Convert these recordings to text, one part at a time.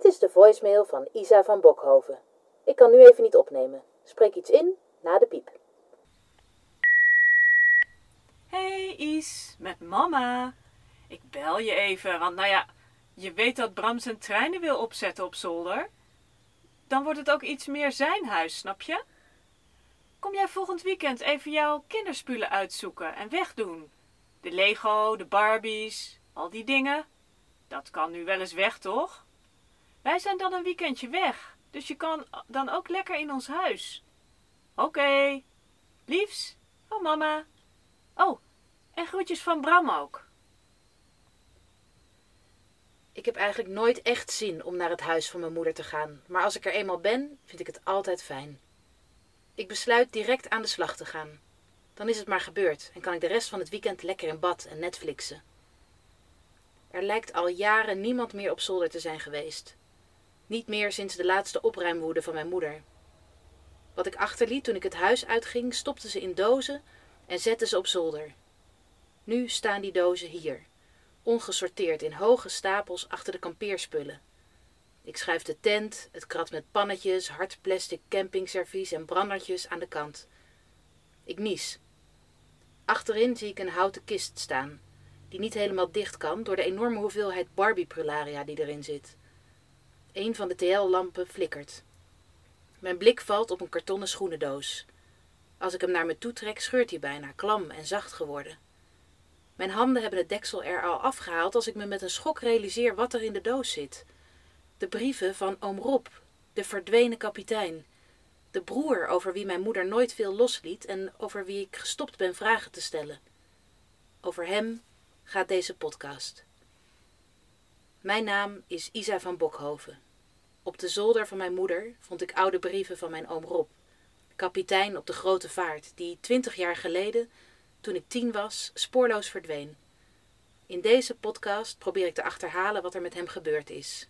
Dit is de voicemail van Isa van Bokhoven. Ik kan nu even niet opnemen. Spreek iets in na de piep. Hey Is, met mama. Ik bel je even, want nou ja, je weet dat Bram zijn treinen wil opzetten op zolder. Dan wordt het ook iets meer zijn huis, snap je? Kom jij volgend weekend even jouw kinderspullen uitzoeken en wegdoen? De Lego, de Barbies, al die dingen. Dat kan nu wel eens weg, toch? Wij zijn dan een weekendje weg, dus je kan dan ook lekker in ons huis. Oké. Liefs, van mama. Oh, en groetjes van Bram ook. Ik heb eigenlijk nooit echt zin om naar het huis van mijn moeder te gaan, maar als ik er eenmaal ben, vind ik het altijd fijn. Ik besluit direct aan de slag te gaan. Dan is het maar gebeurd en kan ik de rest van het weekend lekker in bad en Netflixen. Er lijkt al jaren niemand meer op zolder te zijn geweest. Niet meer sinds de laatste opruimwoede van mijn moeder. Wat ik achterliet toen ik het huis uitging, stopte ze in dozen en zette ze op zolder. Nu staan die dozen hier, ongesorteerd in hoge stapels achter de kampeerspullen. Ik schuif de tent, het krat met pannetjes, hard plastic campingservies en brandertjes aan de kant. Ik nies. Achterin zie ik een houten kist staan, die niet helemaal dicht kan door de enorme hoeveelheid Barbie-prularia die erin zit. Een van de TL-lampen flikkert. Mijn blik valt op een kartonnen schoenendoos. Als ik hem naar me toe trek, scheurt hij bijna, klam en zacht geworden. Mijn handen hebben het deksel er al afgehaald als ik me met een schok realiseer wat er in de doos zit. De brieven van oom Rob, de verdwenen kapitein. De broer over wie mijn moeder nooit veel losliet en over wie ik gestopt ben vragen te stellen. Over hem gaat deze podcast. Mijn naam is Isa van Bokhoven. Op de zolder van mijn moeder vond ik oude brieven van mijn oom Rob, kapitein op de grote vaart, die twintig jaar geleden, toen ik tien was, spoorloos verdween. In deze podcast probeer ik te achterhalen wat er met hem gebeurd is.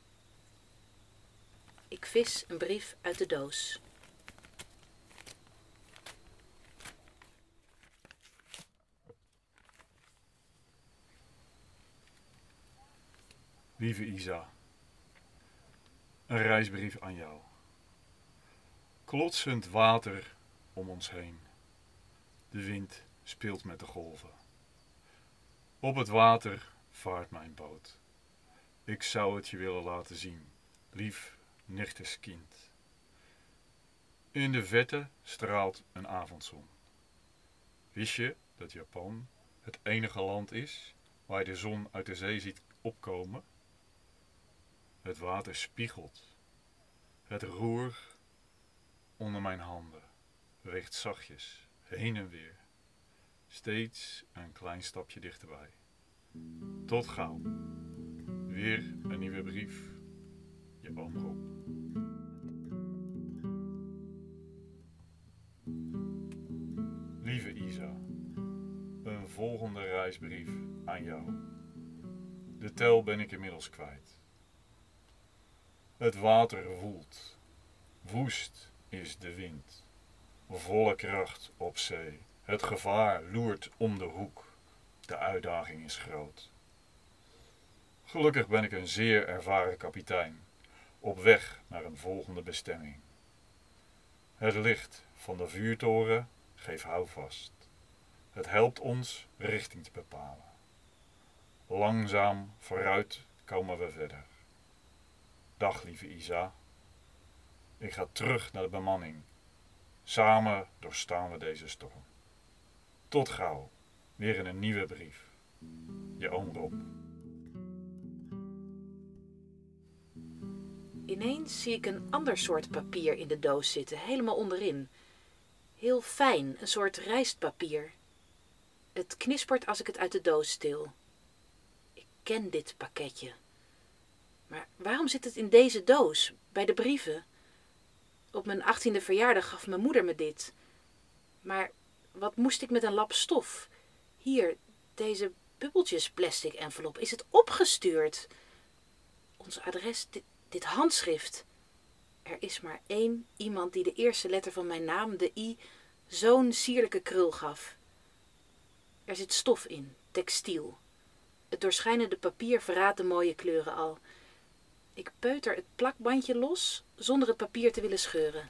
Ik vis een brief uit de doos. Lieve Isa, een reisbrief aan jou. Klotsend water om ons heen. De wind speelt met de golven. Op het water vaart mijn boot. Ik zou het je willen laten zien, lief nichteskind. In de vette straalt een avondzon. Wist je dat Japan het enige land is waar je de zon uit de zee ziet opkomen? Het water spiegelt. Het roer onder mijn handen weegt zachtjes heen en weer. Steeds een klein stapje dichterbij. Tot gauw. Weer een nieuwe brief. Je oom. Lieve Isa, een volgende reisbrief aan jou. De tel ben ik inmiddels kwijt. Het water woelt. Woest is de wind. Volle kracht op zee. Het gevaar loert om de hoek. De uitdaging is groot. Gelukkig ben ik een zeer ervaren kapitein, op weg naar een volgende bestemming. Het licht van de vuurtoren geeft houvast. Het helpt ons richting te bepalen. Langzaam vooruit komen we verder. Dag lieve Isa. Ik ga terug naar de bemanning. Samen doorstaan we deze storm. Tot gauw, weer in een nieuwe brief. Je oom Rob. Ineens zie ik een ander soort papier in de doos zitten, helemaal onderin. Heel fijn, een soort rijstpapier. Het knispert als ik het uit de doos stil. Ik ken dit pakketje. Maar waarom zit het in deze doos, bij de brieven? Op mijn achttiende verjaardag gaf mijn moeder me dit. Maar wat moest ik met een lap stof? Hier, deze bubbeltjes plastic envelop. Is het opgestuurd? Ons adres, dit, dit handschrift. Er is maar één iemand die de eerste letter van mijn naam, de I, zo'n sierlijke krul gaf. Er zit stof in, textiel. Het doorschijnende papier verraadt de mooie kleuren al. Ik peuter het plakbandje los zonder het papier te willen scheuren.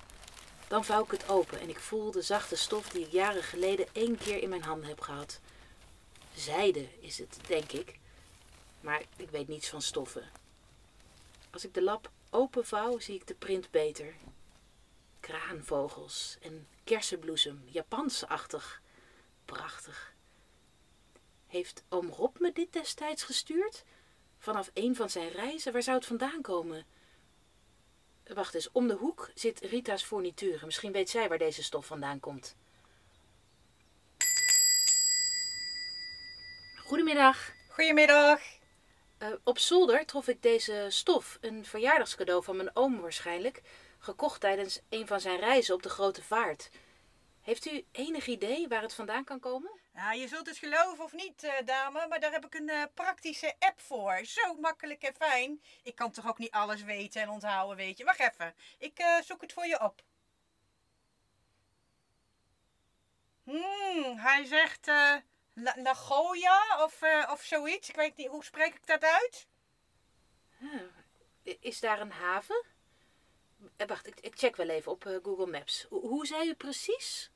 Dan vouw ik het open en ik voel de zachte stof die ik jaren geleden één keer in mijn handen heb gehad. Zijde is het, denk ik. Maar ik weet niets van stoffen. Als ik de lap openvouw, zie ik de print beter. Kraanvogels en kersenbloesem, Japansachtig. Prachtig. Heeft oom Rob me dit destijds gestuurd? Vanaf een van zijn reizen, waar zou het vandaan komen? Wacht eens, om de hoek zit Rita's fourniture. Misschien weet zij waar deze stof vandaan komt. Goedemiddag. Goedemiddag. Uh, op zolder trof ik deze stof, een verjaardagscadeau van mijn oom waarschijnlijk, gekocht tijdens een van zijn reizen op de grote vaart. Heeft u enig idee waar het vandaan kan komen? Ja, je zult het geloven of niet, uh, dame, maar daar heb ik een uh, praktische app voor. Zo makkelijk en fijn. Ik kan toch ook niet alles weten en onthouden, weet je. Wacht even, ik uh, zoek het voor je op. Hmm, hij zegt La Nagoya of, of zoiets. Ik weet niet, hoe spreek ik dat uit? Is daar een haven? wacht, ik, ik, check wel even op Google Maps. Hoe, hoe zei u precies?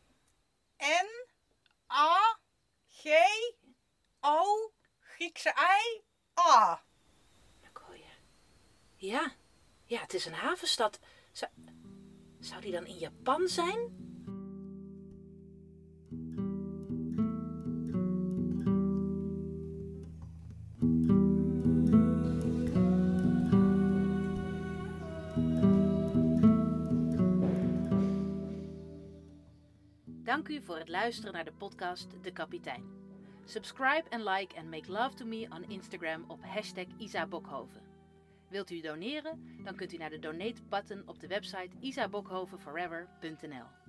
N A G O Griekse I A. Nagoya. Ja, ja, het is een havenstad. Zou, zou die dan in Japan zijn? Dank u voor het luisteren naar de podcast De Kapitein. Subscribe en like en make love to me on Instagram op hashtag Isa Bokhoven. Wilt u doneren? Dan kunt u naar de donate button op de website isabokhovenforever.nl.